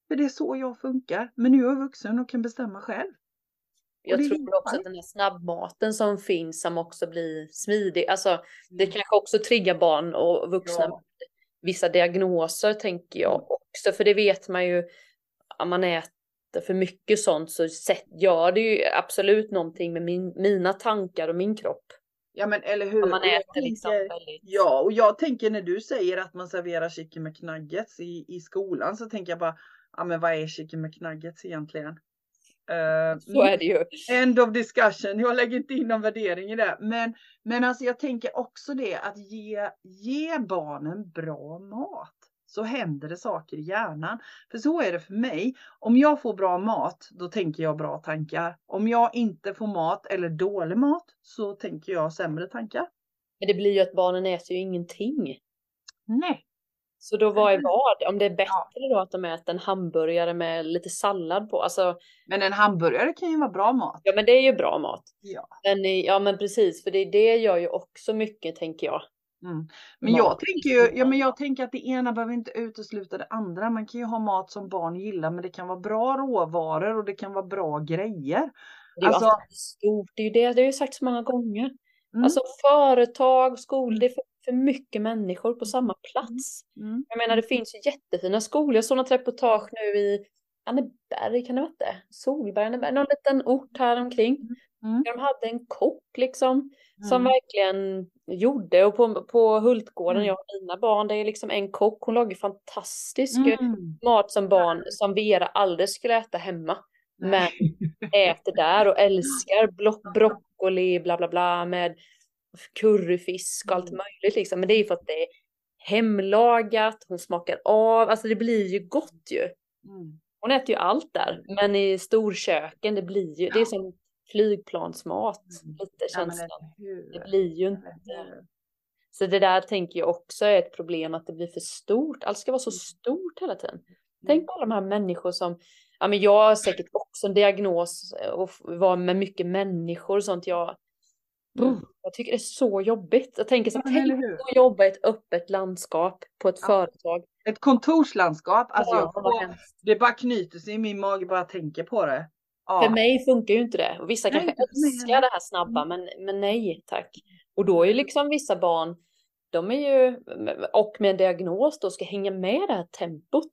För det är så jag funkar. Men nu är jag vuxen och kan bestämma själv. Jag tror också att den här snabbmaten som finns som också blir smidig. Alltså det kanske också triggar barn och vuxna. Ja. Vissa diagnoser tänker jag också. För det vet man ju. Om man äter för mycket sånt så gör det ju absolut någonting med min, mina tankar och min kropp. Ja men eller hur. Om man äter liksom tänker- väldigt. Ja, och jag tänker när du säger att man serverar chicken med nuggets i, i skolan så tänker jag bara, ja men vad är chicken med nuggets egentligen? Eh, Så är det ju. End of discussion. Jag lägger inte in någon värdering i det. Men, men alltså jag tänker också det att ge, ge barnen bra mat. Så händer det saker i hjärnan. För så är det för mig. Om jag får bra mat, då tänker jag bra tankar. Om jag inte får mat eller dålig mat, så tänker jag sämre tankar. Men det blir ju att barnen äter ju ingenting. Nej. Så då vad är vad? Om det är bättre Ja. då att de äter en hamburgare med lite sallad på. Alltså, Men en hamburgare kan ju vara bra mat. ja men det är ju bra mat. Ja. Men, ja men precis, för det, det gör ju också mycket tänker jag. Mm. Men jag tänker ju, ja men jag tänker att det ena behöver inte utesluta det andra. Man kan ju ha mat som barn gillar, men det kan vara bra råvaror och det kan vara bra grejer. Det är ju Alltså- stort, det är ju det, det har ju sagt så många gånger. Mm. Alltså företag, skolor, det är för, för mycket människor på samma plats. Mm. Jag menar det finns ju jättefina skolor, jag såg något reportage nu i Anneberg, kan det vara det? Solberg, Anneberg, någon liten ort här omkring. Mm. De hade en kock liksom. Som Mm. verkligen gjorde och på, på Hultgården, Mm. jag och mina barn, det är liksom en kock, hon lagar fantastisk eh, Mm. mat som barn som Vera aldrig skulle äta hemma. Men äter där och älskar block, broccoli, bla bla bla med curryfisk och allt Mm. möjligt liksom. Men det är ju för att det är hemlagat, hon smakar av, alltså det blir ju gott ju. Hon äter ju allt där, men i storköken, det blir ju, det är som flygplansmat, Mm. lite Ja, känslan. hur? Det blir ju inte. Så det där tänker jag också är ett problem att det blir för stort. Allt ska vara så Mm. stort hela tiden. Tänk på alla de här människor som, ja men jag har säkert också en diagnos och var med mycket människor och sånt. Jag, Mm. jag tycker det är så jobbigt. Jag tänker så Ja, tänk att jobba i ett öppet landskap på ett Ja. företag. Ett kontorslandskap. Alltså Ja, jag det bara knyter sig i min mage bara jag tänker på det. Ja. För mig funkar ju inte det. Och vissa Nej, kanske älskar det här snabba, men, men nej tack. Och då är ju liksom vissa barn, de är ju, och med en diagnos då, ska hänga med det här tempot.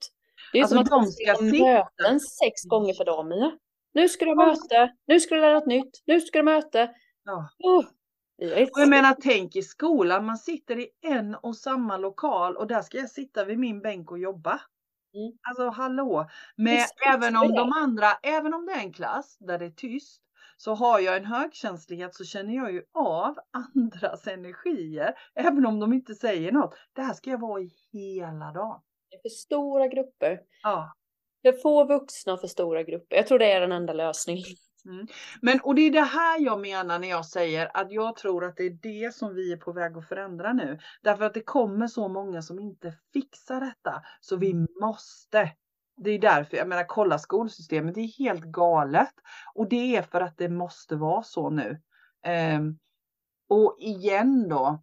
Det är Alltså, som att de ska möten sex gånger per dag, Mia. Nu ska du ha möte, nu ska du lära något nytt, nu ska du ha möte. Ja. Oh, Och jag menar tänk i skolan, man sitter i en och samma lokal och där ska jag sitta vid min bänk och jobba. Mm. Alltså hallå! Med, Visst, även är om det. de andra, även om det är en klass där det är tyst, så har jag en högkänslighet så känner jag ju av andras energier. Även om de inte säger något. Det här ska jag vara i hela dagen. För stora grupper. Ja. För få vuxna för stora grupper. Jag tror det är den enda lösningen. Mm. Men och det är det här jag menar när jag säger att jag tror att det är det som vi är på väg att förändra nu. Därför att det kommer så många som inte fixar detta. Så vi måste. Det är därför, jag menar kolla skolsystemet, det är helt galet. Och det är för att det måste vara så nu. Um, och igen då.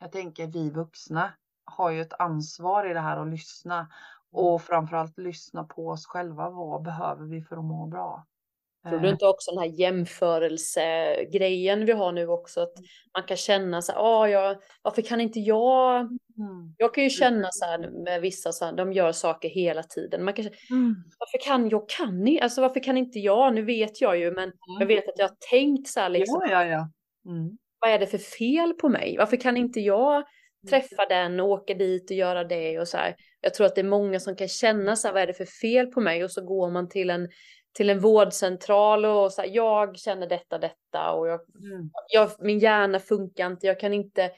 Jag tänker vi vuxna har ju ett ansvar i det här att lyssna. Och framförallt lyssna på oss själva. Vad behöver vi för att må bra? Tror du inte också den här jämförelsegrejen vi har nu också? Att man kan känna så här, ah, jag, varför kan inte jag? Mm. Jag kan ju känna så här med vissa, så här, de gör saker hela tiden. Man kan mm. varför kan jag, kan ni? Alltså varför kan inte jag? Nu vet jag ju, men mm. jag vet att jag har tänkt så här liksom. Ja, ja, ja. Mm. Vad är det för fel på mig? Varför kan inte jag mm. träffa den och åka dit och göra det och så här. Jag tror att det är många som kan känna så här, vad är det för fel på mig? Och så går man till en till en vårdcentral och så här, jag känner detta, detta och jag, mm. jag, min hjärna funkar inte, jag kan inte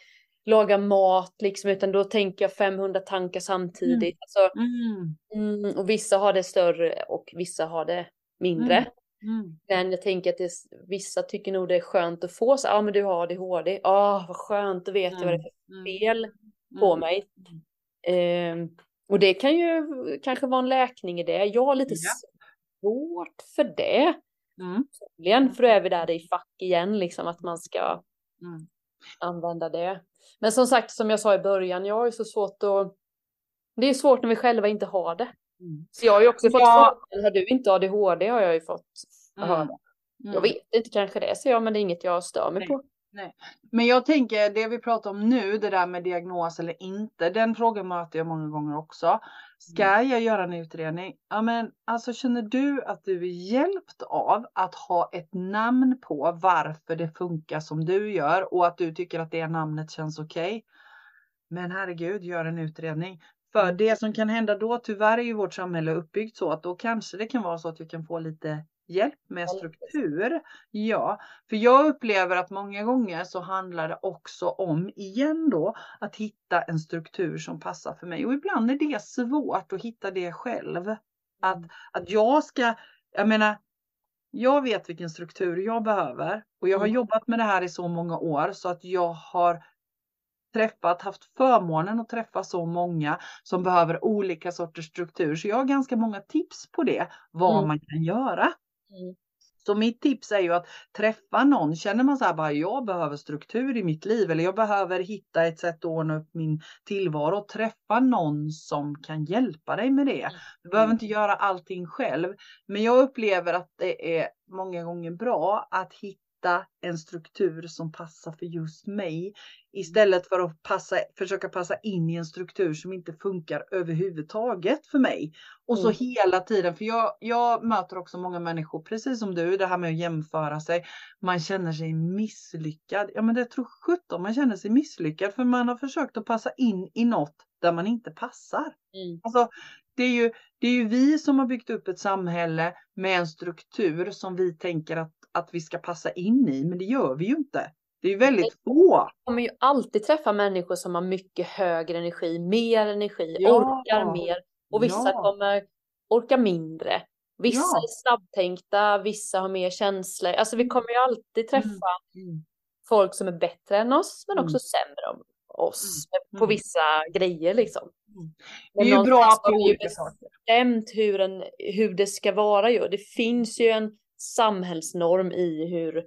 laga mat liksom, utan då tänker jag 500 tankar samtidigt. Mm. Alltså, mm. mm. och vissa har det större och vissa har det mindre. Mm. Mm. Men jag tänker att det, vissa tycker nog det är skönt att få så, ja ah, men du har ADHD, ja ah, vad skönt, då vet jag vad det är för fel på mig. Eh, och det kan ju kanske vara en läkning i det. Jag har lite ja svårt för det. Mm. För då är vi där i fack igen, liksom att man ska mm. använda det. Men som sagt, som jag sa i början, jag har ju så svårt att... Det är svårt när vi själva inte har det. Mm. Så jag har ju också fått ja. frågan, har du inte ADHD har jag ju fått mm. höra. Jag mm. vet inte, kanske det, så jag, men det är inget jag stör mig Nej. på. Nej. Men jag tänker det vi pratar om nu, det där med diagnos eller inte, den frågan möter jag många gånger också. Ska mm. jag göra en utredning? Ja, men alltså känner du att du är hjälpt av att ha ett namn på varför det funkar som du gör och att du tycker att det namnet känns okej? Okay? Men herregud, gör en utredning. För mm. det som kan hända då, tyvärr är ju vårt samhälle uppbyggt så att då kanske det kan vara så att du kan få lite hjälp med struktur. Ja, för jag upplever att många gånger så handlar det också om, igen då, att hitta en struktur som passar för mig. Och ibland är det svårt att hitta det själv. Att, mm. att jag ska, jag menar, jag vet vilken struktur jag behöver och jag har mm. jobbat med det här i så många år så att jag har träffat, haft förmånen att träffa så många som behöver olika sorters struktur. Så jag har ganska många tips på det, vad mm. man kan göra. Mm. Så mitt tips är ju att träffa någon. Känner man så här bara jag behöver struktur i mitt liv eller jag behöver hitta ett sätt att ordna upp min tillvaro. Träffa någon som kan hjälpa dig med det. Du behöver mm. inte göra allting själv. Men jag upplever att det är många gånger bra att hitta hitta en struktur som passar för just mig istället för att passa, försöka passa in i en struktur som inte funkar överhuvudtaget för mig. Och så mm. hela tiden, för jag, jag möter också många människor, precis som du, det här med att jämföra sig. Man känner sig misslyckad. Ja, men det tror sjutton man känner sig misslyckad för man har försökt att passa in i något där man inte passar. Mm. Alltså, det är, ju, det är ju vi som har byggt upp ett samhälle med en struktur som vi tänker att att vi ska passa in i, men det gör vi ju inte. Det är ju väldigt få. Vi kommer ju alltid träffa människor som har mycket högre energi, mer energi, ja. orkar mer. Och vissa ja. kommer orka mindre. Vissa ja. är snabbtänkta, vissa har mer känslor. Alltså vi mm. kommer ju alltid träffa mm. Mm. folk som är bättre än oss, men också mm. sämre oss mm. på mm. vissa grejer liksom. Det är ju bra på olika saker. bestämt hur, en, hur det ska vara ju. Det finns ju en samhällsnorm i hur...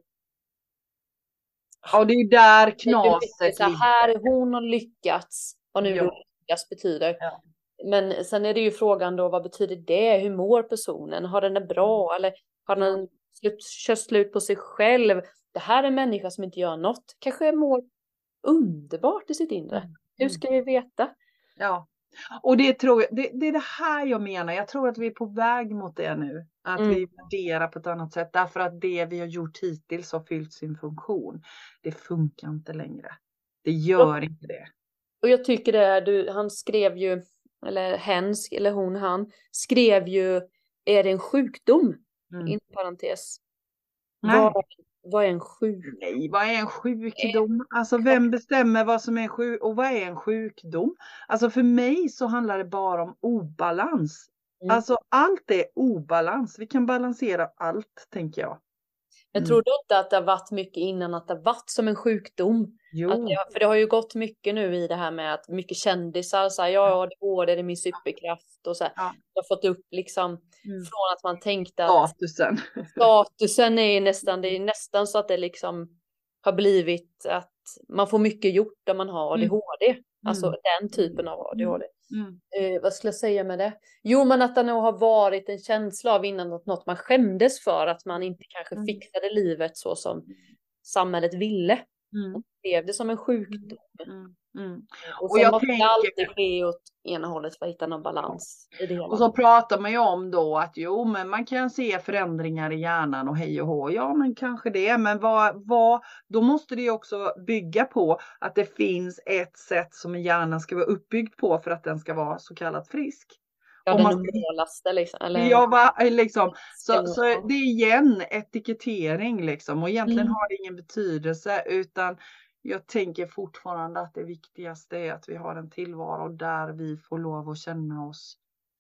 Ja, det är ju där knaset så här, Hon har lyckats, vad nu ja. lyckas betyder. Ja. Men sen är det ju frågan då, vad betyder det? Hur mår personen? Har den det bra? Mm. Eller har den slut, kört slut på sig själv? Det här är en människa som inte gör något. Kanske mår underbart i sitt inre. Mm. Hur ska vi veta? Ja, och det tror jag, det, det, är det här jag menar. Jag tror att vi är på väg mot det nu. Att mm. vi värderar på ett annat sätt. Därför att det vi har gjort hittills har fyllt sin funktion. Det funkar inte längre. Det gör och, inte det. Och jag tycker det är, du, han skrev ju, eller hen, eller hon, han, skrev ju, är det en sjukdom? Mm. In parentes. Vad, vad är en sjukdom? Nej, vad är en sjukdom? Alltså vem bestämmer vad som är en sjukdom och vad är en sjukdom? Alltså för mig så handlar det bara om obalans. Mm. Alltså allt är obalans. Vi kan balansera allt tänker jag. Men Mm. tror du inte att det har varit mycket innan att det har varit som en sjukdom? Det, har- för det har ju gått mycket nu i det här med att mycket kändisar säger ja, ADHD det är min superkraft och så här. Ja. Jag har fått upp liksom Mm. från att man tänkte att statusen. statusen är nästan, det är nästan så att det liksom har blivit att man får mycket gjort om man har Mm. Alltså Mm. den typen av ADHD. Mm. Eh, vad skulle jag säga med det? Jo, men att det nog har varit en känsla av innan att något man skämdes för att man inte kanske Mm. fixade livet så som samhället ville. Mm. Blev det som en sjukdom. Mm. Mm. Och Och jag måste tänker- alltid ske åt ena hållet för att hitta någon balans i det hela. Och så pratar man ju om då att jo, men man kan se förändringar i hjärnan och hej och hå. Ja, men kanske det. Men vad, vad, då måste det ju också bygga på att det finns ett sätt som hjärnan ska vara uppbyggd på för att den ska vara så kallat frisk. Ja, om man- normalaste liksom. Eller, Ja, va, liksom. Så, så det är igen etikettering liksom och egentligen Mm. har det ingen betydelse utan jag tänker fortfarande att det viktigaste är att vi har en tillvaro där vi får lov att känna oss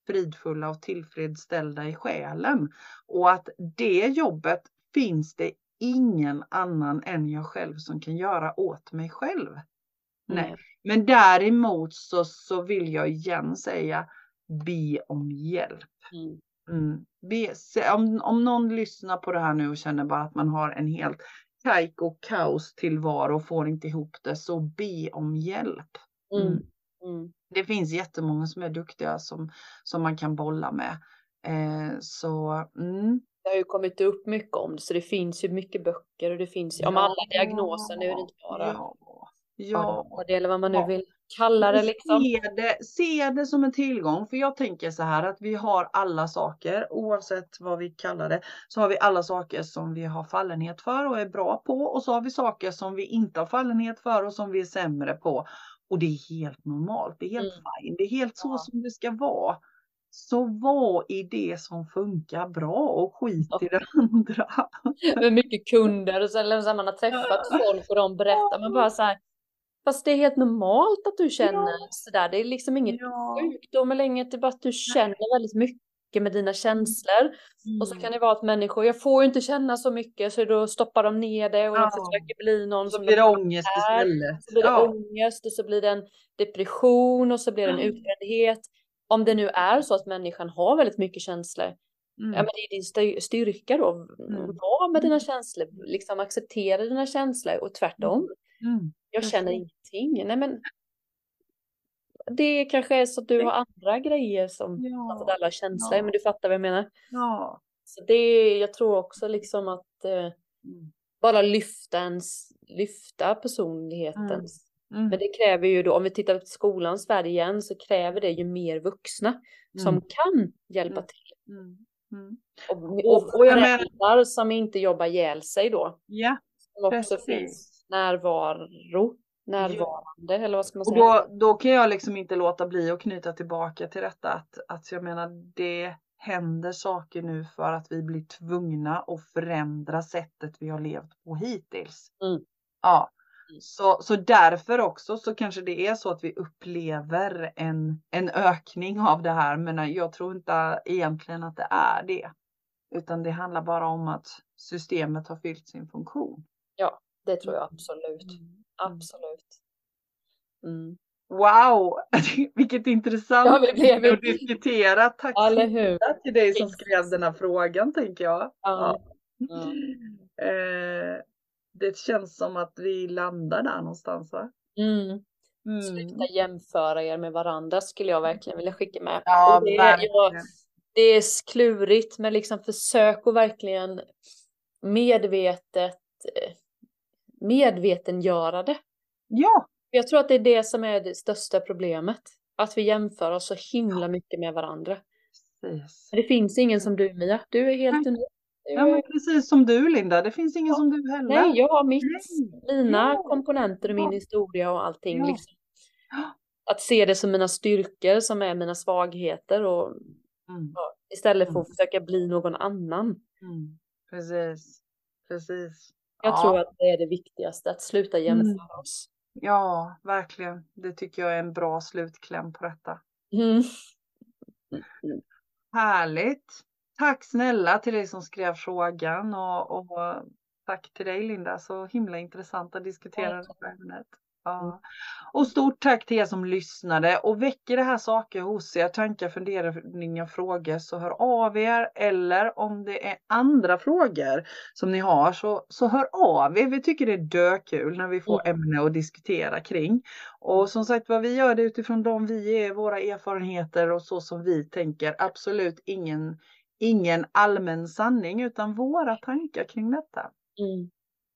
fridfulla och tillfredsställda i själen. Och att det jobbet finns det ingen annan än jag själv som kan göra åt mig själv. Nej. Men däremot så, så vill jag igen säga be om hjälp. Mm. Mm. Be, se, om, om någon lyssnar på det här nu och känner bara att man har en helt kajk och kaos tillvaro och får inte ihop det, så be om hjälp. Mm. Mm. Mm. Det finns jättemånga som är duktiga som, som man kan bolla med. Eh, så mm. Det har ju kommit upp mycket om det, så det finns ju mycket böcker och det finns ju om alla diagnoser. Nu är det inte bara Ja, ja. ADHD eller vad man nu vill kalla det liksom. Se det, se det som en tillgång. För jag tänker så här att vi har alla saker, oavsett vad vi kallar det, så har vi alla saker som vi har fallenhet för och är bra på. Och så har vi saker som vi inte har fallenhet för och som vi är sämre på. Och det är helt normalt. Det är helt Mm. fine. Det är helt så Ja. som det ska vara. Så var i det som funkar bra och skit i det andra. Med mycket kunder och så här, man har träffat folk och de berättar. Man bara så här. Fast det är helt normalt att du känner Ja. sådär. Det är liksom inget Ja. sjukdom eller inget. Det är bara att du känner väldigt mycket med dina känslor. Och så Mm. kan det vara att människor, jag får ju inte känna så mycket så då stoppar de ner det och Ja. försöker bli någon Så som blir de det ångest är. istället. Så blir det Ja. ångest och så blir det en depression och så blir det en Mm. utbrändhet. Om det nu är så att människan har väldigt mycket känslor, Mm. ja men det är din styr- styrka då. Mm. Var med dina känslor, liksom acceptera dina känslor och tvärtom. Mm. Jag känner ingenting. Nej men det kanske är så att du har andra grejer som Ja. att alla känslor, Ja. men du fattar vad jag menar. Ja. Så det, jag tror också liksom att eh, Mm. bara lyfta, ens, lyfta personligheten. Mm. Men det kräver ju då, om vi tittar på skolans värld igen, så kräver det ju mer vuxna som Mm. kan hjälpa Mm. till. Mm. Mm. Och, Och- och och jag föräldrar som inte jobbar ihjäl sig då. Ja, Som också precis. finns närvaro, närvarande, eller vad ska man Och säga? då, då kan jag liksom inte låta bli att knyta tillbaka till detta att, att jag menar det händer saker nu för att vi blir tvungna att förändra sättet vi har levt på hittills. Mm. Ja, Mm. så, så därför också så kanske det är så att vi upplever en, en ökning av det här. Men jag tror inte egentligen att det är det. Utan det handlar bara om att systemet har fyllt sin funktion. Det tror jag absolut. Mm. Absolut. Mm. Wow, vilket intressant Ja, blev att diskutera. Tack mycket till dig som skrev den här frågan tänker jag. Ja. Ja. Eh, det känns som att vi landar där någonstans va? Mm. Mm. Sluta jämföra er med varandra skulle jag verkligen vilja skicka med. Ja, det, verkligen. jag, det är klurigt men liksom försök att verkligen medvetet eh, medvetengöra det. Ja, Jag tror att det är det som är det största problemet. Att vi jämför oss så himla mycket med varandra. precis. Men det finns ingen som du Mia. Du är helt unik. Ja, men precis som du Linda. Det finns ingen som du heller. Nej, jag har mitt, Nej. mina Ja. komponenter och min Ja. historia och allting. Ja. Liksom. Att se det som mina styrkor som är mina svagheter och Mm. istället för att försöka bli någon annan. Mm. Precis. precis. Jag ja. tror att det är det viktigaste, att sluta jämföra Mm. oss. Ja, verkligen. Det tycker jag är en bra slutkläm på detta. Mm. Härligt. Tack snälla till dig som skrev frågan och, och tack till dig Linda. Så himla intressant att diskutera det här ämnet. Ja. Och stort tack till er som lyssnade och väcker det här saker hos er, tankar, funderingar, frågor så hör av er eller om det är andra frågor som ni har så, så hör av er. Vi tycker det är dökul när vi får ämne att diskutera kring. Och som sagt vad vi gör det utifrån de vi är, våra erfarenheter och så som vi tänker. Absolut ingen, ingen allmän sanning utan våra tankar kring detta. Mm.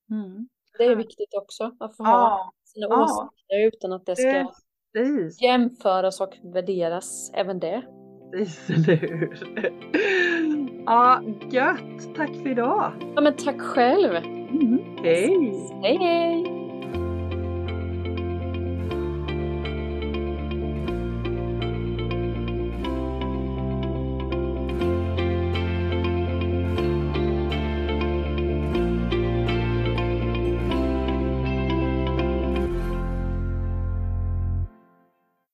Mm. Det är viktigt också att få ha Ja, sina ja. åsikter utan att det ska precis. jämföras och värderas, även det. Precis, eller hur? Ja, gött. Tack för idag. Ja men tack själv! Mm. Hej! Hej hej!